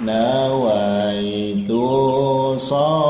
نويت صوم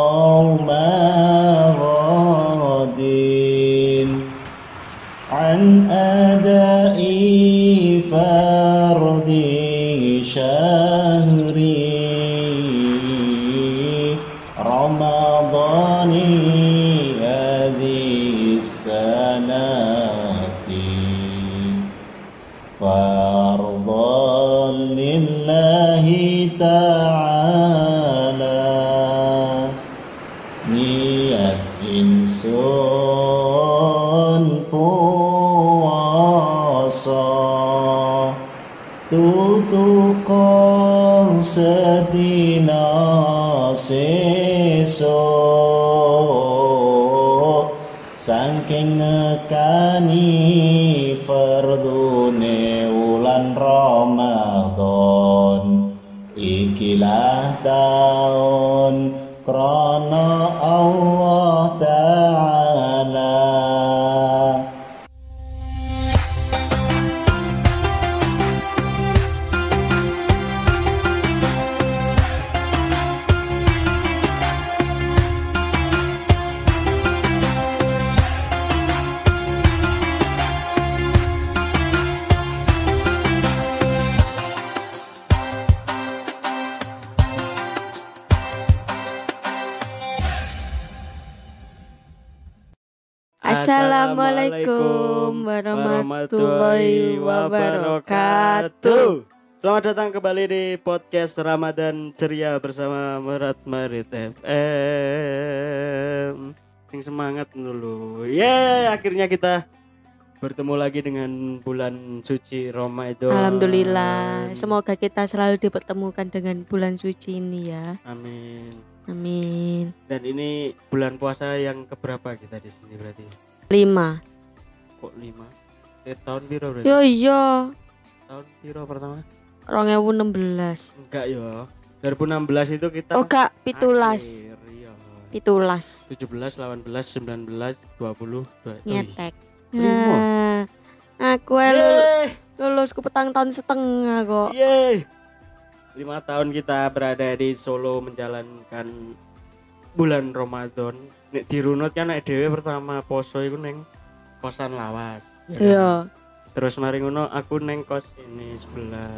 saking nekani fardune wulan Ramadan. Ikilah taun krana Allah warahmatullahi wabarakatuh. Selamat datang kembali di podcast Ramadan Ceria bersama Merat Marit FM. Yang semangat dulu. Yeay, akhirnya kita bertemu lagi dengan bulan suci Ramadan. Alhamdulillah, semoga kita selalu dipertemukan dengan bulan suci ini ya. Amin. Amin. Dan ini bulan puasa yang keberapa kita di sini berarti? Lima. Kok lima? Eh, tahun biru berarti? Yo yo, Tahun biru pertama? 2016. Enggak ya. 2016 itu kita Oh gak, pitulas. akhir, iya. Pitulas. 17, 18, 19, 20, dua- oh, iya. Nyetek. Lima. Nah, aku lulus ku petang tahun setengah kok. yeay. Lima tahun kita berada di Solo menjalankan bulan Ramadan. Nek dirunut kan nek dhewe pertama poso iku neng kosan lawas. Ya kan? Iya. Terus mari ngono aku neng kos ini sebelah.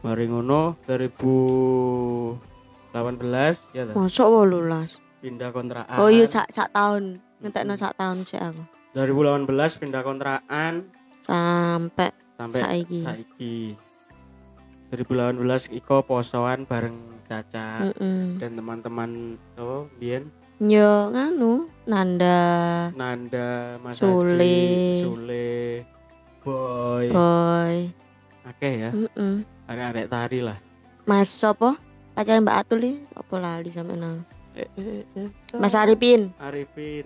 Mari ngono 2018 ya ta? Masuk wolulas. pindah kontrakan. Oh iya sak sak tahun. Ngentekno sak tahun sih aku. 2018 pindah kontrakan Sampai sampai saiki. saiki. 2018 iko posoan bareng Caca Heeh. dan teman-teman oh Bian Yo nganu Nanda Nanda Mas Sule. Haji, Sule Boy Boy. Oke ya Heeh. arek-arek tari lah Mas sopo? Pacar Mbak Atul nih, apa lali sampe nang. eh, eh, eh, Mas Arifin. Arifin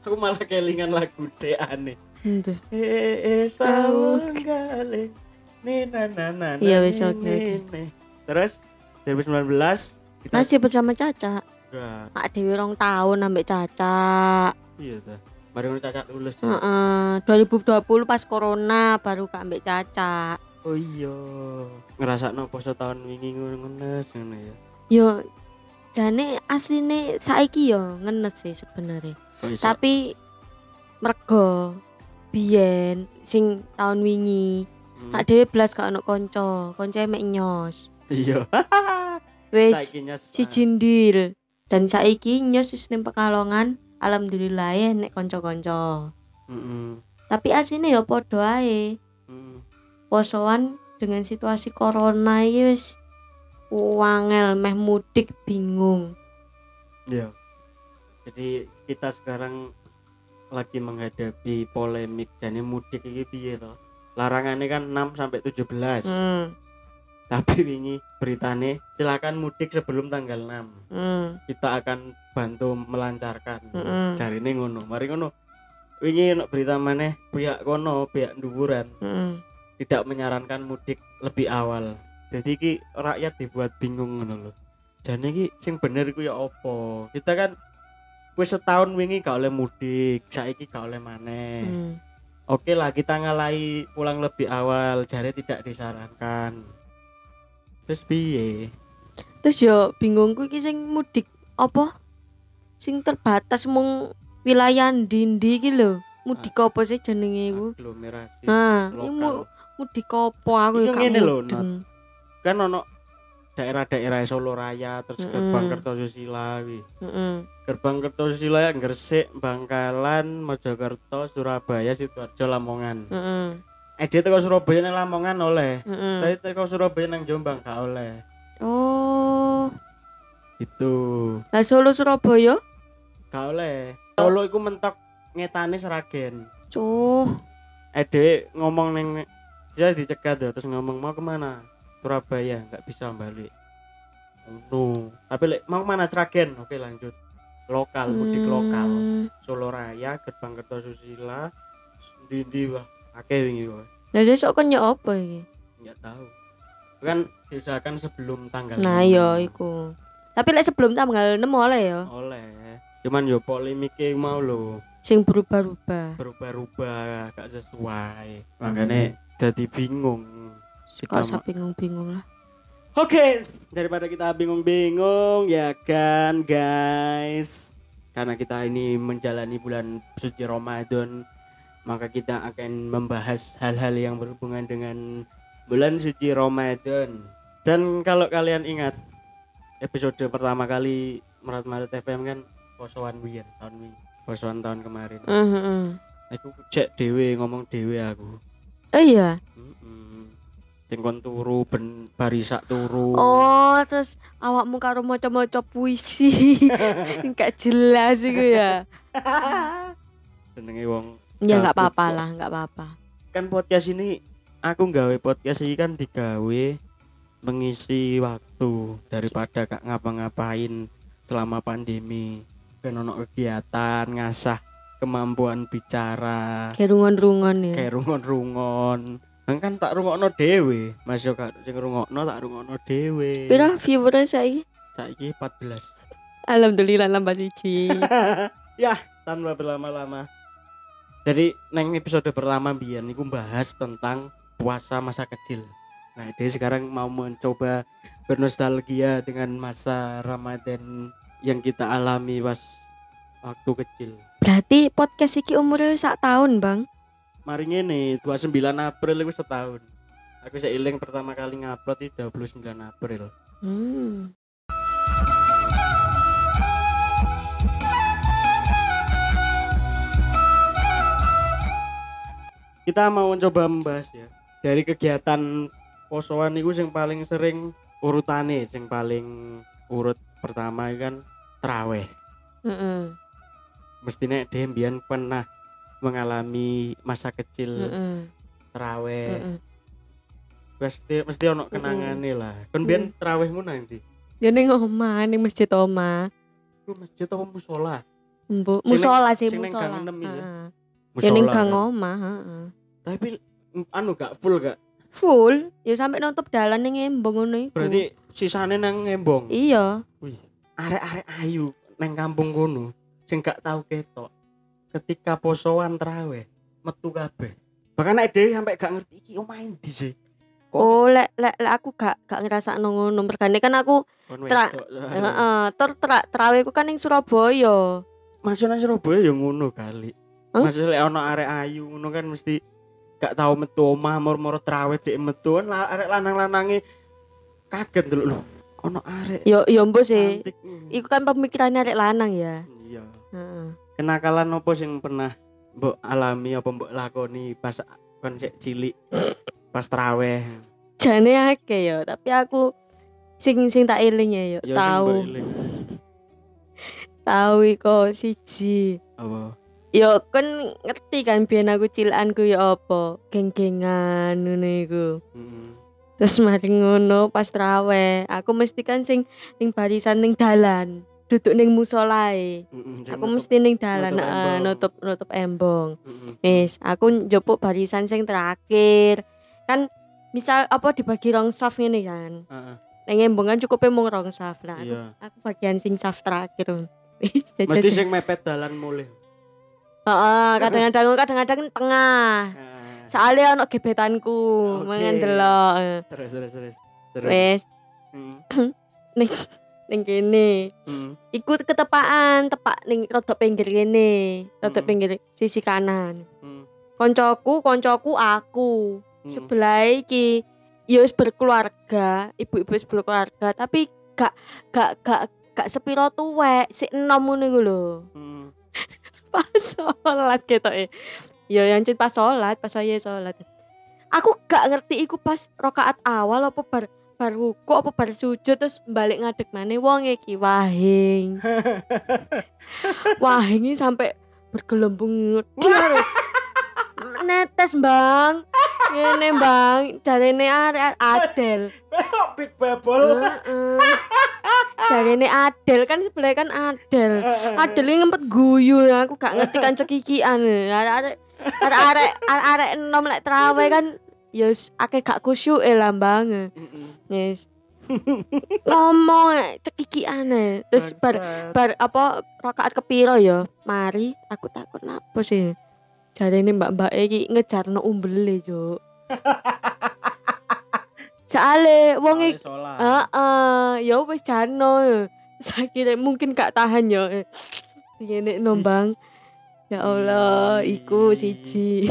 aku malah kelingan lagu de aneh Entuh. eh eh sawung kali nih na na na na, Iya, nih, oke, oke. terus 2019 kita Masih bersama Caca. Enggak Mak Dewi rong tahun ambek Caca. iya ta ngono cacat lulus. Heeh, 2020 pas corona baru gak ambek Caca. oh iya ngerasa no poso tahun wingi ngono ngono ya Yo jane asline saiki yo ngenet sih sebenarnya. oh, iso. Tapi mergo biyen sing tahun wingi Hmm. Sak dhewe blas gak ono kanca, kancae mek nyos. iya Wis saiki nyes si jindil dan saiki nyos sistem pekalongan alhamdulillah ya nek kanca-kanca Heeh. tapi asine ya padha ae posoan dengan situasi corona iki wis wangel meh mudik bingung Iya. Jadi kita sekarang lagi menghadapi polemik jadi mudik iki piye to? Larangannya kan 6 sampai 17. hmm, Tapi wingi beritane silakan mudik sebelum tanggal 6. hmm, Kita akan bantu melancarkan. Mm-mm. Cari ini ngono. Mari ngono. Wingi berita maneh pihak kono, pihak nduwuran hmm. tidak menyarankan mudik lebih awal. Jadi ki rakyat dibuat bingung ngono lho. Jane iki sing bener iku ya apa? Kita kan wis setahun wingi gak oleh mudik, saiki gak oleh maneh. hmm. Oke lah kita ngalahi pulang lebih awal, jare tidak disarankan. Terus piye? Terus yo bingungku iki sing mudik apa? Sing terbatas mung wilayah ndi-ndi iki lho. Mudik apa sih jenenge iku? aglomerasi Nah, iki mu, mudik apa aku gak ngene lho, kan ono daerah-daerah Solo Raya terus Mm-mm. gerbang Kertosusila wi Heeh. gerbang Kertosusila Gresik Bangkalan Mojokerto Surabaya Sidoarjo Lamongan Heeh. eh dia teko Surabaya nang Lamongan oleh. Heeh. tapi teko Surabaya nang Jombang gak oleh. Oh, itu. Lah Solo Surabaya? gak oleh. Solo iku mentok ngetane Seragen Cuh. eh dia ngomong neng dia dicegat ya, terus ngomong mau ke mana? Surabaya nggak bisa balik. No tapi lek mau ke mana Seragen oke lanjut. Lokal mudik lokal. Hmm. Solo Raya Gerbang Kertosusila di di wah akeh wingi wah Lah sesuk kon yo apa iki? nggak tahu kan diusahakan sebelum tanggal Nah, iya iku. Tapi lek sebelum tanggal 6 oleh ya. oleh cuman yo polemiknya mau lo Sing berubah-ubah. berubah-ubah gak sesuai makanya jadi bingung Kok usah bingung-bingung lah. Oke, daripada kita bingung-bingung ya kan guys. Karena kita ini menjalani bulan suci Ramadan, maka kita akan membahas hal-hal yang berhubungan dengan bulan suci Ramadan. Dan kalau kalian ingat episode pertama kali Merat Maret FM kan posoan wiyen tahun wingi, posoan tahun kemarin. Heeh. Aku cek dewe ngomong dewe aku. Oh iya. Sing kon turu ben barisak turu. Oh, terus awakmu karo maca-maca puisi. Enggak jelas iku ya. Senenge wong Ya enggak Gabut apa-apa lah, enggak apa-apa. kan podcast ini aku gawe podcast ini kan digawe mengisi waktu daripada gak ngapa-ngapain selama pandemi ben ono kegiatan ngasah kemampuan bicara Kayak rungon-rungon ya. kayak rungon-rungon Kan kan tak rungokno dhewe Mas yo gak sing rungokno tak rungokno dhewe Pira viewernya saiki? saiki 14 Alhamdulillah nambah siji. ya tanpa berlama-lama jadi neng episode pertama biar niku bahas tentang puasa masa kecil nah dia sekarang mau mencoba bernostalgia dengan masa Ramadan yang kita alami pas waktu kecil Berarti podcast iki umurnya sak tahun, Bang. mari ngene 29 April itu setahun aku seiling pertama kali ngupload itu 29 April Hmm. Kita mau coba membahas ya dari kegiatan posoan itu yang paling sering urutane yang paling urut pertama kan traweh Heeh. mestinya dia mbiyen pernah mengalami masa kecil Heeh. traweh Heeh. mesti mesti ono kenangane lah kan biyen trawehmu nanti Ya ning omah, ning masjid omah. ku masjid apa musola neng- musola sih neng musola. itu. Heeh. Ya ning Musola gang kan. omah, heeh. Tapi anu gak full gak Full, ya sampai nutup dalan ning embong ngono iku. berarti sisane nang ngembong Iya. Wih, arek-arek ayu neng kampung kono sing gak tau ketok. Ketika posoan traweh metu kabeh. Bahkan nek dhewe sampai gak ngerti iki omahe ndi sih. Kok Oh, lek lek lek aku gak gak ngerasa ngono. Mergane kan aku tra- heeh, tur tra, trawehku kan ning Surabaya. Nang Surabaya ya ngono kali. Hah? Maksudnya lek arek ayu ngono kan mesti gak tau metu omah mur-mur traweh dhek metu la- arek lanang-lanange kaget dulu lho. Ono arek Yo yo mbok sih. Iku kan pemikirannya arek lanang ya. Iya. Heeh. kenakalan apa sing pernah mbok alami apa mbok lakoni pas kon sik cilik pas traweh Jane akeh yo, tapi aku sing sing tak eling ya yo, tahu. Tahu iku siji. apa Yo kan ngerti kan biyen aku cilanku ya apa, geng-gengan ngono iku. Mm. Terus mari ngono pas traweh, aku mesti kan sing ning barisan ning dalan, duduk ning musolae. Sing Aku mesti ning dalan nutup embong. nutup embong. Wis, aku njupuk barisan sing terakhir. Kan misal apa dibagi rong saf ngene kan. Heeh, Ning embong kan cukup mung rong saf lah. Aku, iya aku bagian sing saf terakhir. Mesti sing mepet dalan mulih Heeh, kadang-kadang kadang-kadang tengah. Heeh. Soalnya ono gebetanku, Oke. mangan delok. terus terus terus terus Wis, Mm. ning ning kene. Hmm. Iku ketepaan tepak ning rada pinggir kene, rada Hmm. pinggir sisi kanan. Hmm. Koncoku, koncoku aku. Hmm. Sebelah iki ya wis berkeluarga, ibu-ibu wis berkeluarga, tapi gak gak gak gak sepiro tuwek, sik enom ngono iku lho. Hmm. Pas sholat ketoke. Ya yang pas sholat, pas saya sholat. Aku gak ngerti iku pas rakaat awal apa bar bar ruku apa bar sujud terus balik ngadeg maneh wong iki wahing. wahing ini sampai bergelembung netes bang ngene bang jarene arek Adel Big bubble. Heeh. jarene Adel kan sebelah kan Adel Adel ini ngempet guyu aku gak ngerti kan cekikian arek arek arek arek enom lek trawe kan Yus, akeh gak kusyuk e lambang. Yes. Ngomong eh, cekikian e. Terus bar bar apa rakaat kepiro ya? Mari aku takut napa sih? Jarene mbak-mbak iki ngejarno umbele, Juk. Soale wong iki heeh, ya wis jarno. Sakit mungkin gak tahan ya. Ngene nombang. Ya Allah, iku siji.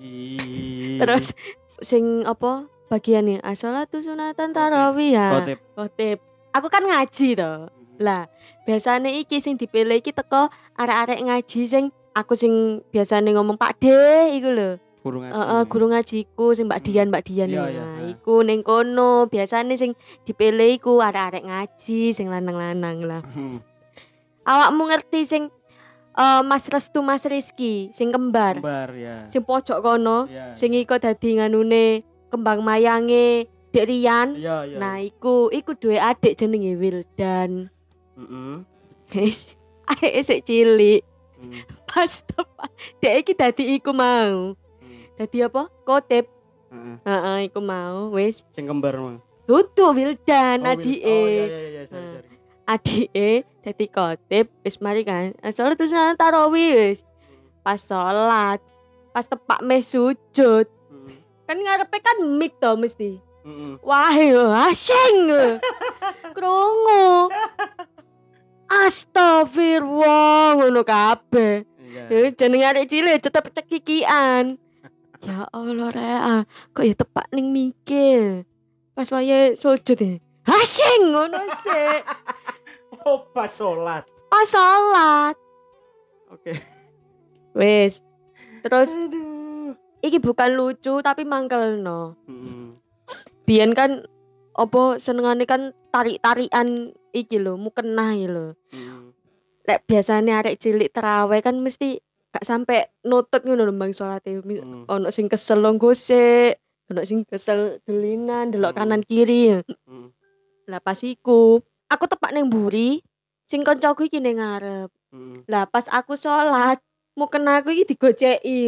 Ih. Terus sing apa bagiannya asolatu sunatan tarawih ya. Khotib. Aku kan ngaji to. Lah, biasanya iki sing dipilih iki teko arek-arek ngaji sing aku sing biasanya ngomong Pak De iku lho. Guru ngaji. Heeh, guru ngajiku sing Mbak Hmm. Dian, Mbak Dian Iya, nah, iya, ha. iku ning kono biasanya sing dipilih iku arek-arek ngaji sing lanang-lanang lah. Hmm. Awakmu ngerti sing eh, Mas Restu Mas Rizky sing kembar, Kembar ya. sing pojok kono, Iya. sing iku dadi nganune kembang mayange Dek Rian. Iya, iya. Nah, iku iku duwe adik jenenge Wildan. Heeh. Wis, adike sik cilik. Hmm. Pas tepat dek iki dadi iku mau. Dadi apa? Kotip. Heeh. Heeh, iku mau. Wis, Sing kembar mah. dudu Wildan Oh, adike. Oh iya iya iya, sorry Nah. sorry. Adike dadi kotip. Wis mari kan. Soalnya terus tarawih wis. Pas sholat, pas tepak me sujud. Heeh. Kan ngarepe kan mic to mesti. Heeh. Wah, asing. Krungu. Astagfirullah ngono kabeh. Ya jenenge arek cilik tetep cekikian. Ya Allah rea, kok ya tepak ning mikir. Pas wayahe sujud ya. Asing ngono sih. Oh, pas sholat. Pas salat. Oke. Wis. Terus Aduh. iki bukan lucu tapi mangkelno. Heeh. Biyen kan apa senengane kan tarik-tarikan iki lho, mukenah iki lho. Heeh. Lek biasane arek cilik terawih kan mesti gak sampai nutut ngono lho bang salate. Hmm. Ono sing kesel gosek, ono sing kesel dolinan, delok Hmm. kanan kiri. Heeh. Lah pas iku, aku tepak ning mburi, sing kancaku iki ning ngarep. Heeh. Lah pas aku sholat, mukena aku iki digoceki.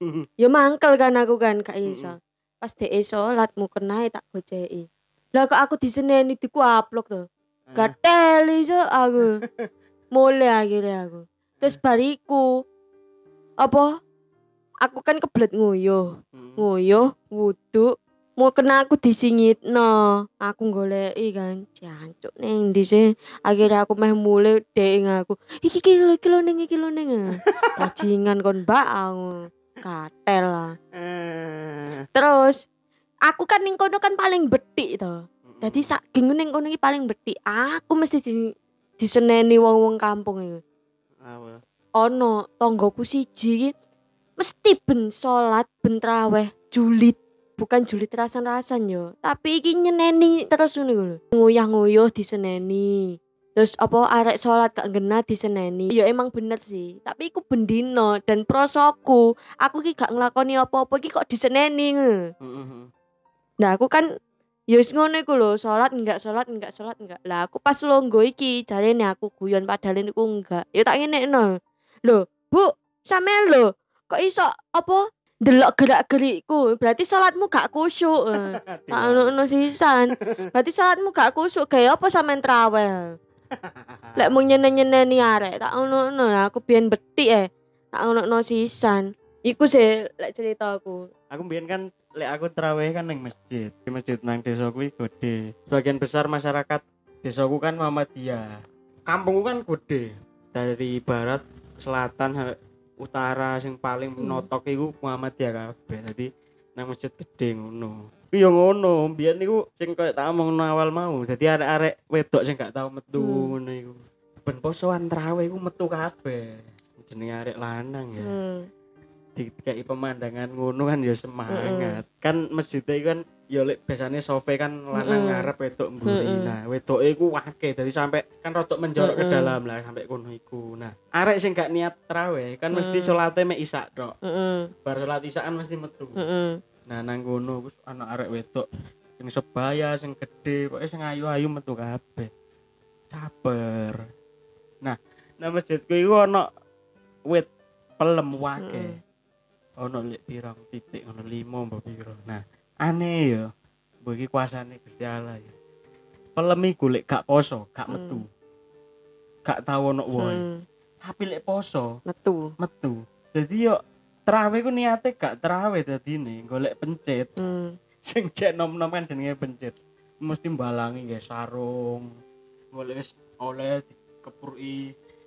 Heeh. Ya mangkel kan aku kan gak Mm-mm. iso. Pas dhek sholat mukena tak goceki. Lah kok aku diseneni dikuaplok to. Gatel iso aku. Mulai akhirnya aku. Terus bariku apa? Aku kan kebelet nguyuh. Heeh. Nguyuh, wudu, mau kena aku disingitno. Aku goleki kan, jancuk ning ndi sih? Akhirnya aku meh mulai dek aku. Iki iki lho ning iki lho ning. Bajingan kon mbak aku. Katel lah. Terus aku kan ning kono kan paling betik to. Heeh. Dadi saking ning kono iki paling betik. Aku mesti di, diseneni wong-wong kampung iki. Apa? Ono tonggoku siji iki mesti ben salat ben traweh julit. Bukan julit rasan-rasan yo, tapi iki nyeneni terus ngono lho. Nguyah-nguyuh diseneni. Terus apa arek salat gak ngena diseneni. Ya emang bener sih, tapi iku bendino dan prosoku. Aku ki gak nglakoni apa-apa iki kok diseneni. Heeh. Nah aku kan ya wis ngono iku lho, salat enggak salat enggak salat enggak. Lah aku pas longgo iki jarene aku guyon padahal niku enggak. Ya tak ngene Lho, Bu, sampean lho kok iso apa delok gerak-gerikku. Berarti salatmu gak kusyuk. Eh, Tak ono sisan. Berarti salatmu gak kusyuk gaya apa sampean traweh. Lek mau nyenen-nyeneni arek tak ono aku biyen betik eh. Tak ono sisan. Iku sih lek cerita aku. Aku mbiyen kan lek aku terawih kan nang masjid. Di masjid nang desa kuwi gede. Sebagian besar masyarakat desaku kan Muhammadiyah kampungku kan gede dari barat selatan sampai utara sing paling Hmm. notok iku Muhammadiyah kabeh dadi nang masjid gede ngono Ku yo ngono biyen niku sing koyo tak omongno awal mau dadi arek-arek wedok sing gak tau metu Hmm. ngono iku ben posoan traweh iku metu kabeh jenenge arek lanang ya Hmm. Dikai pemandangan ngono kan ya semangat kan masjid itu kan ya lek biasanya sofe kan lanang Mm-mm. ngarep wedok mburi Mm-mm. nah wedok iku wake jadi sampai kan rotok menjorok ke Mm-mm. dalam lah sampai kono iku nah arek sing gak niat traweh kan mesti Mm. salate mek isak tok Heeh. bar salat isaan mesti metu Heeh. nah nang kono wis ana arek wedok sing sebaya sing gede pokoknya sing ayu-ayu metu kabeh caper nah nah masjidku iku ana wit pelem wake ono lek pirang titik ono limo mbok piro nah aneh ya iki kuasane Gusti Allah ya pelem iku lek gak poso gak Hmm. metu gak tau ono woi Hmm. tapi lek poso Metu. metu jadi yo terawih ku niate gak terawih dadi nih golek pencet Hmm. sing cek nom-nom kan jenenge pencet mesti mbalangi nggih sarung golek oleh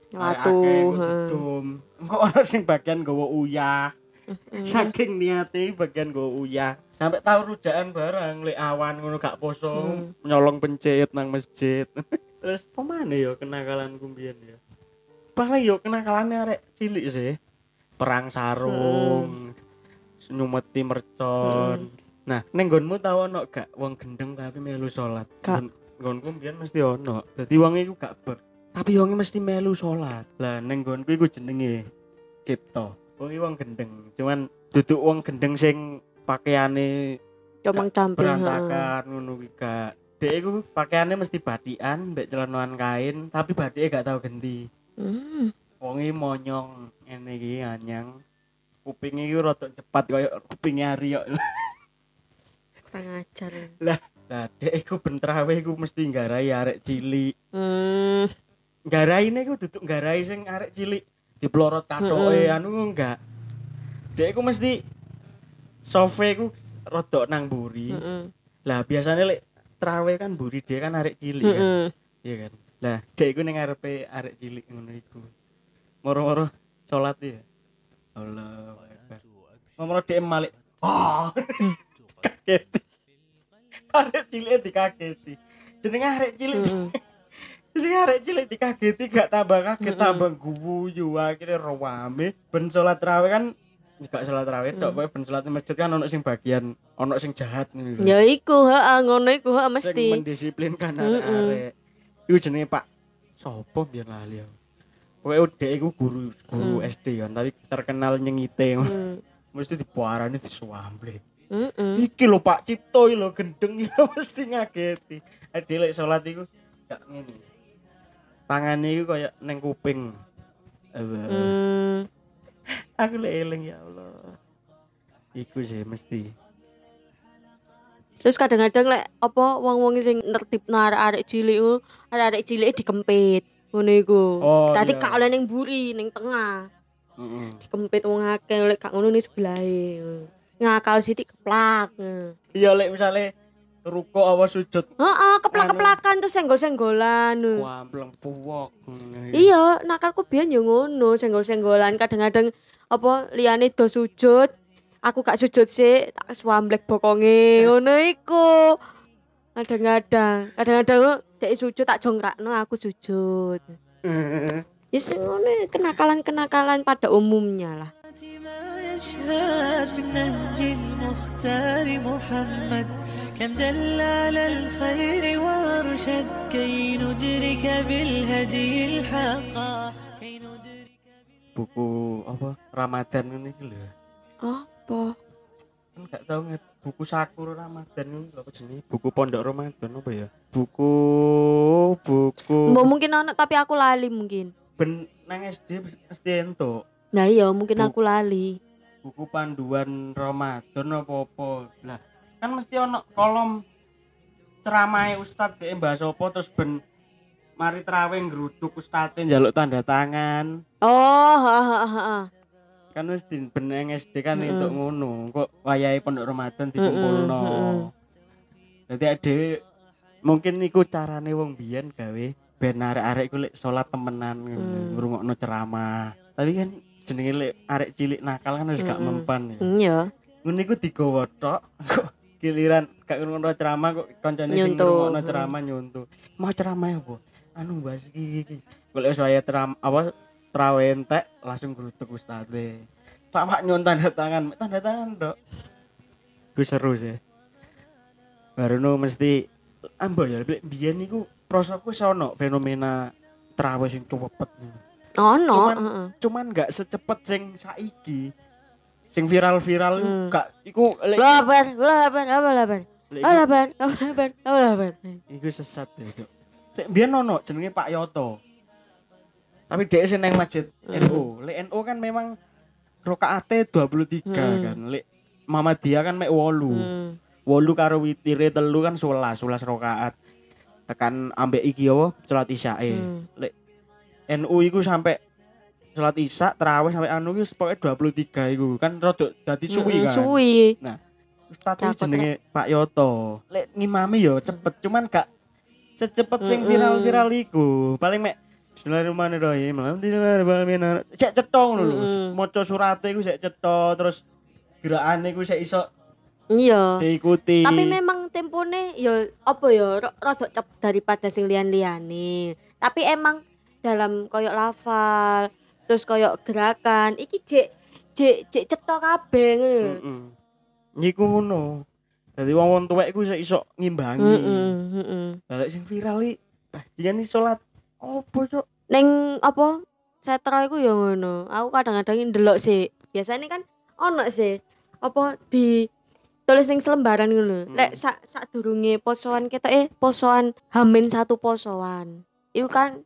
Watu. heeh. dum kok ono sing bagian gowo uyah. Saking niate bagian gowo uyah. Sampai tahu rujakan barang lek awan ngono gak poso. Hmm. nyolong pencet nang masjid. Terus pemane yo kenakalan kumbian ya? Paling yo kenakalannya arek cilik sih. Perang sarung nyumeti mercon. Nah neng nggonmu tau ono gak wong gendeng tapi melu salat Gak. Nggon- nggonku mbiyen mesti ono. Dadi wong iku gak ber. Tapi wong mesti melu salat lah neng nggonku iku jenenge cipto wong wong gendeng cuman duduk wong gendeng sing pakaiane Comang camping. heeh. berantakan ngono kuwi gak Dek iku pakaiannya mesti batikan, mbek celanaan kain, tapi batike gak tau ganti. Hmm. Wong iki monyong ngene iki anyang. Kupinge iki rada cepat koyo kupinge Aryo. Kurang ajar. Lah, dek iku bentrawe iku mesti nggarai arek cilik. Hmm. Ngaraine iku duduk nggarai sing arek cilik diplorot katoke Mm-mm. anu enggak. Dek iku mesti sofe iku rada nang mburi. Heeh. Lah biasanya lek trawe kan mburi dia kan arek cilik kan. Heeh. Iya kan. Lah, dek iku ning ngarepe arek cilik ngono iku. Moro-moro salat ya. Allah Akbar. Moro dek malik. Oh. Kageti. Arek cilik dikageti. Jenenge arek cilik. Heeh. Jenenge arek cilik dikageti gak tambah kaget Mm-mm. tambah guyu akhirnya rawame ben salat trawe kan gak salat trawe tok Mm. pokoke ben salat di masjid kan ono sing bagian ono sing jahat nih. Ya iku, heeh, ngono iku heeh sing mesti. mendisiplinkan Mm-mm. arek-arek. Iku jenenge Pak Sopo biar lali aku. Pokoke dhek iku guru guru Mm. SD kan, tapi terkenal nyengite. Hmm. Mesti dipuarani disuamble. Heeh. Iki lho Pak Cipto lho gendeng lho, mesti ngageti. Ade lek salat iku gak ngene. Tangane iku koyo neng kuping. Hmm. Aku lek eling ya Allah. Iku sih mesti. Terus kadang-kadang lek apa wong-wong sing nertibno arek-arek cilik arek-arek cilik dikempit. Ngono iku. Oh, Tadi iya. gak oleh ning mburi, ning tengah. Heeh. Dikempit wong akeh lek gak ngono ning sebelahe. Ngakal sithik keplak. Iya lek misale ruko apa sujud Heeh, keplak-keplakan terus senggol-senggolan. Wampleng puwok. Iya, nakalku biyen yo ngono, senggol-senggolan kadang-kadang apa liyane do sujud, aku gak sujud sih, tak swamblek bokonge, ngono iku. Kadang-kadang, kadang-kadang dek sujud tak jongkrakno aku sujud. Ya sing ngono kenakalan-kenakalan pada umumnya lah. ما يشهد بالنهج المختار محمد كم دل على الخير وارشد كي ندرك بالهدي الحقا كي ندرك buku apa Ramadan ini lho. Apa? Kan gak tau nget buku Sakura Ramadan ini apa jenenge? Buku Pondok Ramadan apa ya? Buku buku Mbok mungkin ana tapi aku lali mungkin. ben nang SD mesti entuk. Nah iya, mungkin Bu- aku lali. Buku panduan Ramadan apa-apa. Lah, kan mesti ono kolom ceramah ustad dhek bahas apa terus ben mari terawih ngeruduk ustadnya njaluk tanda tangan. Oh, ha ha ha. kan wis di beneng SD kan Mm-mm. itu ngono kok wayahe pondok Ramadan dikumpulno Mm-mm, mm-mm. dadi ade mungkin iku carane wong biyen gawe ben arek-arek iku lek salat temenan Hmm. ngrungokno ceramah tapi kan jenenge lek arek cilik nakal kan wis gak Mm-mm. mempan ya Iya. ngono iku digawa tok giliran gak ngrungokno ceramah kok kancane sing ngrungokno Hmm. ceramah nyuntuh. Mau ceramah apa anu bahas iki iki, golek wis waya ceram apa trawe entek langsung grutuk ustaze Pak Pak nyun tanda tangan. Tanda tangan dok. Gue seru sih. Baru no mesti ambo ya lek biyen niku prosoku sono fenomena trawe sing cepet Ono, Cuman- heeh. cuman gak secepet sing saiki sing viral-viral Hmm. gak iku lek apa? Lek Apa iku- lah bar, apa? Lah bar, apa? Lah bar. iku sesat ya Dok. lek biyen ono jenenge Pak Yoto. Tapi dia sing nang masjid Hmm. NU lek NU kan memang rokaate 23 Hmm. kan. Lek Muhammadiyah kan mek 8 Hmm. wolu karo witire telu kan 11 11 rakaat. Tekan ambek iki apa? Salat isyae Hmm. NU iku sampai salat isya terawih sampai anu iku pokoknya 23 iku kan rada dadi suwi kan Suwi. Ustaz Takut, jenenge Pak Yoto lek ngimami yo cepet cuman gak secepet sing viral-viral iku paling mek Bismillahirrahmanirrahim. Alhamdulillahirrahmanirrahim. Cek cetha ngono lho. Maca surate iku sek cetha terus gerakane iku sek iso Iya. diikuti. Tapi memang tempone ya apa ya ro- rada cep daripada sing liyan-liyane. Tapi emang dalam koyok lafal, terus koyok gerakan iki jek jek jek cetha kabeh ngono lho. Heeh. Iku ngono. Dadi wong-wong tuwek iku iso ngimbangi. Heeh, heeh. Lah sing viral iki bajingan iki salat opo cuk? Ning apa setro iku ya ngono. Aku kadang-kadang ndelok sih. Biasanya kan ono sih apa di tulis ning selembaran ngono. Hmm. Lek sak sak durunge posoan ketok eh posoan hamin satu posoan. Iku kan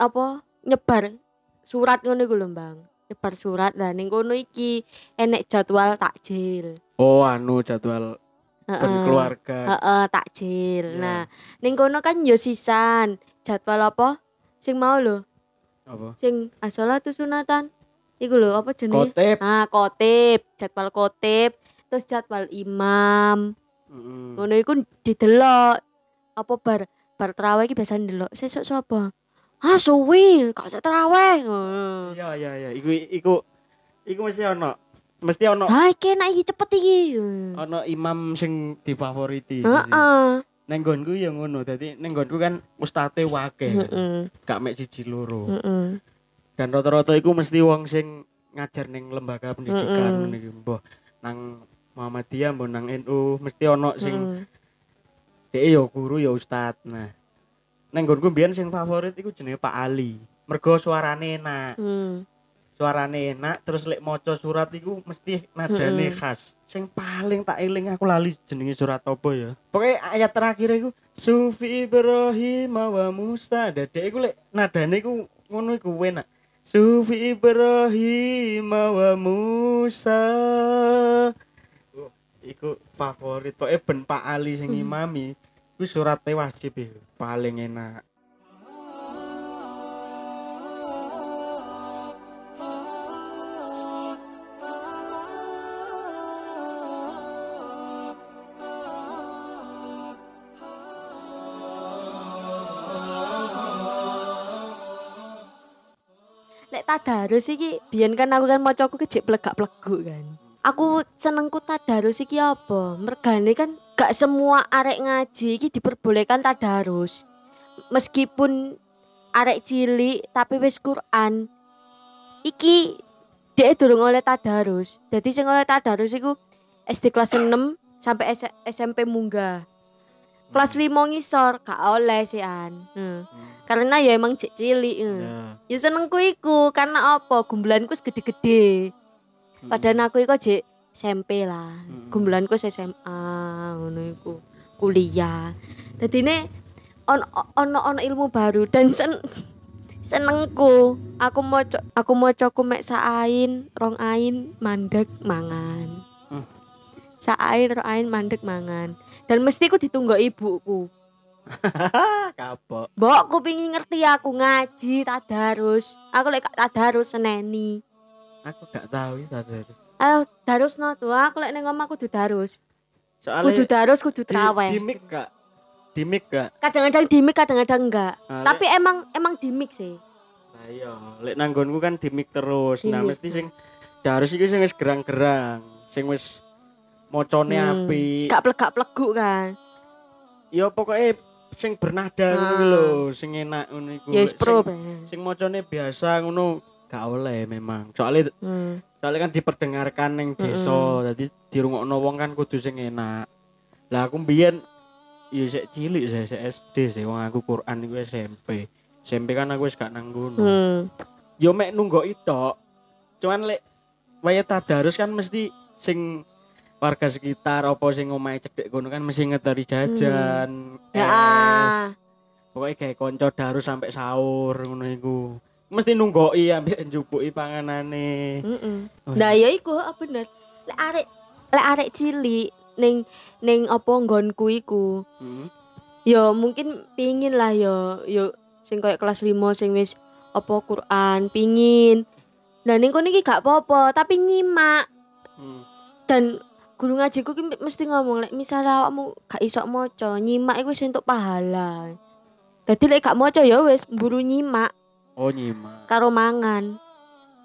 apa nyebar surat ngono iku lho, Bang. Nyebar surat lah ning kono iki enek jadwal takjil. Oh, anu jadwal ben Heeh. keluarga. Heeh, takjil. Iya. Nah, ning kono kan yo sisan. Jadwal apa? Sing mau lho, Apa? sing asalatu sunatan. Iku lho apa jenenge? Kotip. Ah, kotip, jadwal kotip, terus jadwal imam. Heeh. Ngono iku didelok. Apa bar bar traweh iki biasa ndelok. Sesuk sapa? Ah, suwi, gak usah. Ngono. Iya iya iya, iku iku iku mesti ono. Mesti ono Ha, iki enak iki cepet iki. ono imam sing difavoriti. Heeh. Neng nggonku ya ngono. Dadi neng nggonku kan ustate wake. Heeh. Gak mek siji loro. Heeh. Dan rata-rata iku mesti wong sing ngajar ning lembaga pendidikan iki. Mbah nang Muhammadiyah mbah nang NU mesti ono sing dhek ya guru ya ustad. Nah. Neng nggonku mbiyen sing favorit iku jenenge Pak Ali. Mergo suarane enak. Hmm. suarane enak terus lek maca surat iku mesti nadane Mm-mm. khas sing paling tak eling aku lali jenenge surat apa ya pokoknya ayat terakhir iku Sufi Ibrahim wa Musa dadek iku lek nadane iku ngono iku enak Sufi Ibrahim wa Musa Oh, iku favorit pokoknya ben Pak Ali sing Hmm. Iku surate wajib iku paling enak Lek tadarus iki biyen kan aku kan macaku kecik plegak-pleguk kan. Aku senengku tadarus iki apa? Mergane kan gak semua arek ngaji iki diperbolehkan tadarus. Meskipun arek cilik tapi wis Quran. Iki dia durung oleh tadarus. Jadi sing oleh tadarus iku SD kelas 6 sampai S- SMP munggah. Kelas 5 ngisor gak oleh sih an. Hmm. Karena ya emang cek cilik. hmm. ya Ya senengku iku karena apa? Gumbulanku wis gede-gede. Padahal aku iku jek SMP lah. Mm. Gumbulanku SMA ngono iku. Kuliah. Dadine ono ono ono ilmu baru dan sen senengku. Aku mau aku mau ku mek saain, rong ain, mandek mangan. Hmm. Saain, rong ain, mandek mangan. Dan mesti ku ditunggu ibuku. kapok Mbok aku pingin ngerti aku ngaji tadarus. Aku lek tadarus seneni. aku gak tahu tadarus Ah, darus no tuh. Aku lek ning omah kudu darus. soalnya Kudu darus, kudu traweh. di mic gak di mic gak? kadang-kadang di mic kadang-kadang enggak Nah, tapi emang emang di mic sih Nah iya, lek nanggonku kan di mic terus. Nah mic. mesti sing harus iku sing wis gerang-gerang, sing wis mocone Hmm, apik. gak plegak pleguk kan Ya pokoknya sing bernada ngono Ah. lho, sing enak ngono iku. ya Lek pro Sing, sing mocone biasa ngono gak oleh memang. Soalnya Hmm. Soalnya kan diperdengarkan ning desa, jadi dirungokno wong kan kudu sing enak. Lah aku mbiyen ya sik cilik saya sik SD sih wong aku Quran iku SMP. SMP kan aku wis gak nang ngono. Hmm. yo mek nunggoki tok. Cuman lek waya tadarus kan mesti sing warga sekitar apa sing omahe cedek kono kan mesti ngeteri jajan. Ya, es. ah. Pokoknya kayak konco darus sampai sahur ngono iku. Mesti nunggoki ambek njupuki panganane. Mm-mm. Oh, Nah ya iku ah, bener. Lek arek lek arek cilik ning ning apa nggonku iku. Hmm. Ya mungkin pingin lah ya ya sing koyo kelas 5 sing wis apa Quran pingin. Nah ning kono iki gak apa-apa, tapi nyimak Hmm. dan guru ngajiku ki mesti ngomong lek misalnya awakmu gak iso maca, nyimak iku wis entuk pahala. Dadi lek gak maca ya wis mburu nyimak Oh nyimak. karo mangan.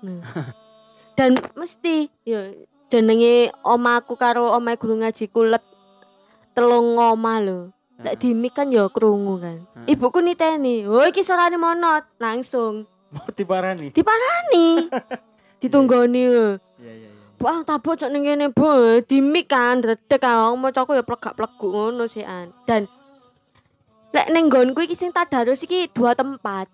Nah. Dan mesti ya jenenge omaku karo omahe guru ngajiku let telung omah lho. Lek Heeh. di mic kan ya krungu kan. Ibuku niteni, "Oh iki suarane monot." Langsung Mau diparani. diparani. Ditunggoni. Iya iya iya. Bu, cok ning kene, Bu. Di mic kan redek kan macaku ya plegak-pleguk ngono sih an. Dan lek ning nggonku iki sing tadarus iki dua tempat.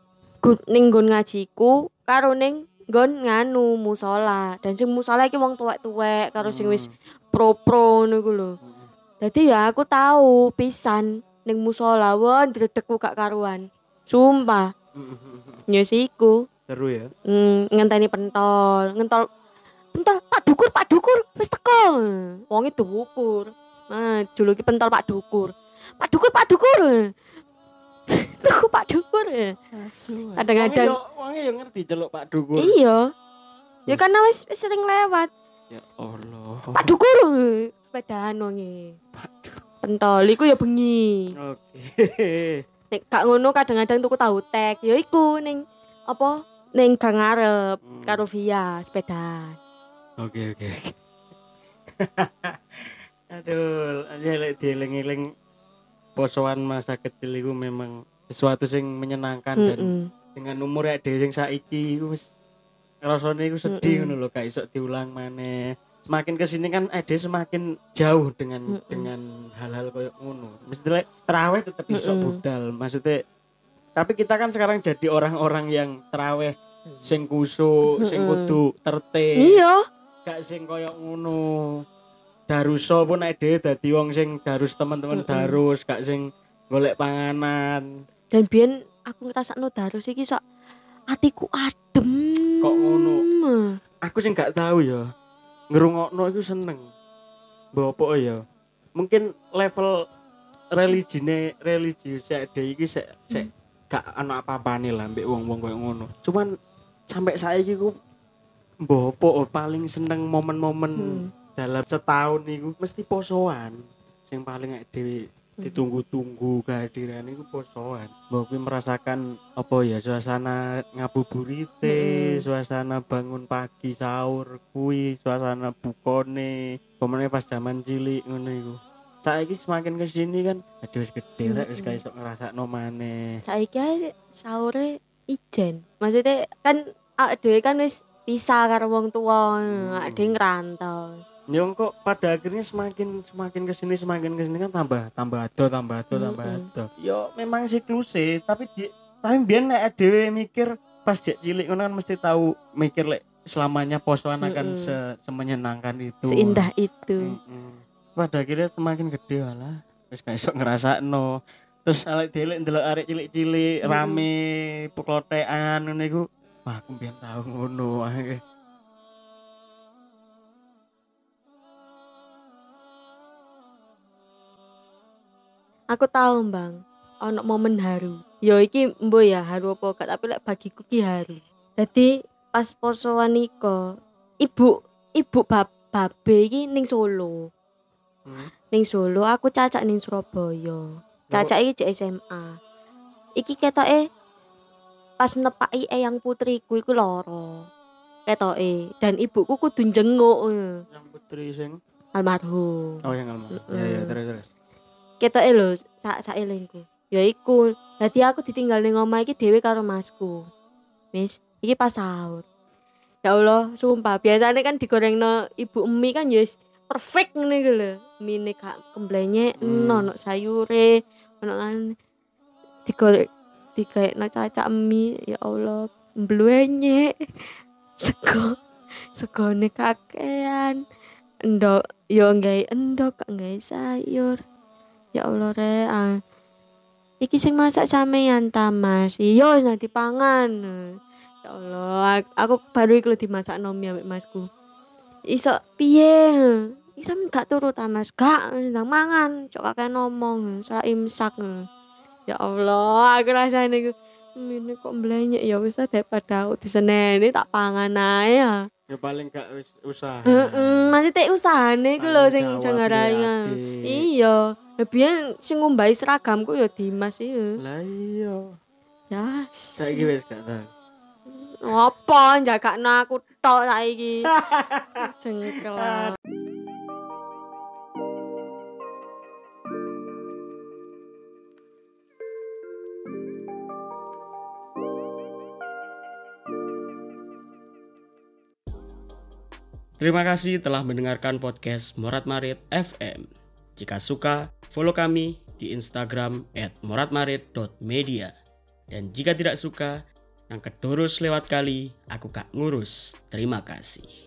Ning nggon ngajiku karo ning nggon nganu musola. Dan sing musola iki wong tuwek-tuwek karo sing wis pro-pro ngono iku lho. Hmm. Dadi ya aku tahu pisan ning musola won dredegku gak karuan. Sumpah, Hmm. ya. Seru ya. Hmm, ngenteni pentol, ngentol pentol Pak Dukur, Pak Dukur, wis teko. Wonge dukur. Nah, juluki pentol Pak Dukur. Pak Dukur, Pak Dukur. Tuku Pak Dukur. Kadang-kadang- Wonge yo ngerti celuk Pak Dukur. Iya. Ya karena wis sering lewat. Ya Allah. Pak Dukur. Sepedaan wonge. Pentol iku ya bengi. Oke. Nek gak ngono kadang-kadang tuku tahu tek. Ya iku ning apa? Ning gang ngarep Hmm. karo via sepedaan. Oke oke. oke. Aduh, aja lek dieling-eling posoan masa kecil itu memang sesuatu yang menyenangkan dan Mm-mm. dengan umur ya sing saiki iku wis rasane iku sedih Mm-mm. ngono lho gak iso diulang maneh. Semakin ke sini kan ade semakin jauh dengan Mm-mm. dengan hal-hal koyo ngono. Mesti lek terawih tetep iso Mm-mm. budal. Maksudnya tapi kita kan sekarang jadi orang-orang yang terawih sing kusuk, sing Mm-mm. kudu tertib Iya. gak sing koyo ngono. Daruso pun dhewe dadi wong sing darus teman-teman Mm-mm. darus, gak sing golek panganan. Dan biyen aku ngrasakno darus iki sok atiku adem. Kok ngono? Aku sing gak tahu ya. Ngerungokno iku seneng. Mbok apa ya? Mungkin level religine religius sik dhewe iki sik sik gak ana apa-apane lah mbek wong-wong koyo ngono. Cuman sampai saiki ku mbok apa paling seneng momen-momen Hmm. dalam setahun niku mesti posoan sing paling dhewe ditunggu-tunggu kehadiran iku posoan kuwi merasakan apa ya suasana ngabuburite Mm-mm. suasana bangun pagi sahur kuwi suasana bukone pemene pas zaman cilik ngono iku saiki semakin ke sini kan aduh wis gede rek wis Mm-mm. gak iso ngrasakno maneh Saiki sahure ijen. Maksudnya kan awake dhewe kan wis pisah karo wong tuwa, Hmm. awake dhewe ngrantau. Ya kok pada akhirnya semakin semakin ke sini semakin ke sini kan tambah tambah ado tambah ado tambah Mm-mm. ado. Yo memang siklusnya tapi di tapi biar nek dhewe mikir pas jek cilik kan mesti tahu mikir lek selamanya posoan akan Mm-mm. se, semenyenangkan itu. Seindah itu. Mm-mm. Pada akhirnya semakin gede lah. Terus gak iso ngrasakno. Terus alek dhewe ndelok arek cilik-cilik Mm-mm. rame peklotekan ngono iku. Wah, aku biyen tahu ngono. Aku tahu, Bang. Ono momen haru. Yo iki mbo ya haru apa gak tapi lek bagiku ki haru. Jadi pas posoan niko, ibu ibu bab babe iki ning Solo. Hmm. Ning Solo aku cacak ning Surabaya. Caca iki cek SMA. Iki ketoke pas nepaki eyang putriku iku loro. Ketoke dan ibuku kudu njenguk eh, Yang putri sing almarhum. oh yang almarhum. Mm-mm. Ya ya terus terus. Ketoke lho sak elingku. Ya iku. Dadi aku ditinggal ning omah iki dhewe karo masku. Wis, iki pas sahur. Ya Allah, sumpah biasanya kan digorengno ibu emi kan ya wis perfect ngene iku lho. Mine gak kemblenyek, Hmm. ono sayure, ono kan digoreng digaekno caca emi, ya Allah, mbluenyek. Sego segone kakean. Endok yo nggae endok, gak nggae sayur. Ya Allah re. ah. Iki sing masak sampean ta Mas. Iya wis nanti pangan. Ya Allah, aku, baru iku dimasak nomi ambek Masku. Iso piye? Sampean gak turu ta Mas? Gak, ndang mangan. Cok kakek ngomong, salah imsak. Ya Allah, aku rasane iku ini kok mblenyek ya wis lah daripada aku diseneni tak pangan ae ya. Ya paling gak wis usaha. Heeh, masih tek usahane iku lho Tanggung sing Adik. Iya, ya biyen sing ngumbahi seragamku ya Dimas iya. Lah iya. Ya. Saiki wis gak tahu. Apa jagakno aku tok saiki. Jengkel. Terima kasih telah mendengarkan podcast Morat Marit FM. Jika suka, follow kami di Instagram @moratmarit.media. Dan jika tidak suka, yang kedurus lewat kali, aku gak ngurus. Terima kasih.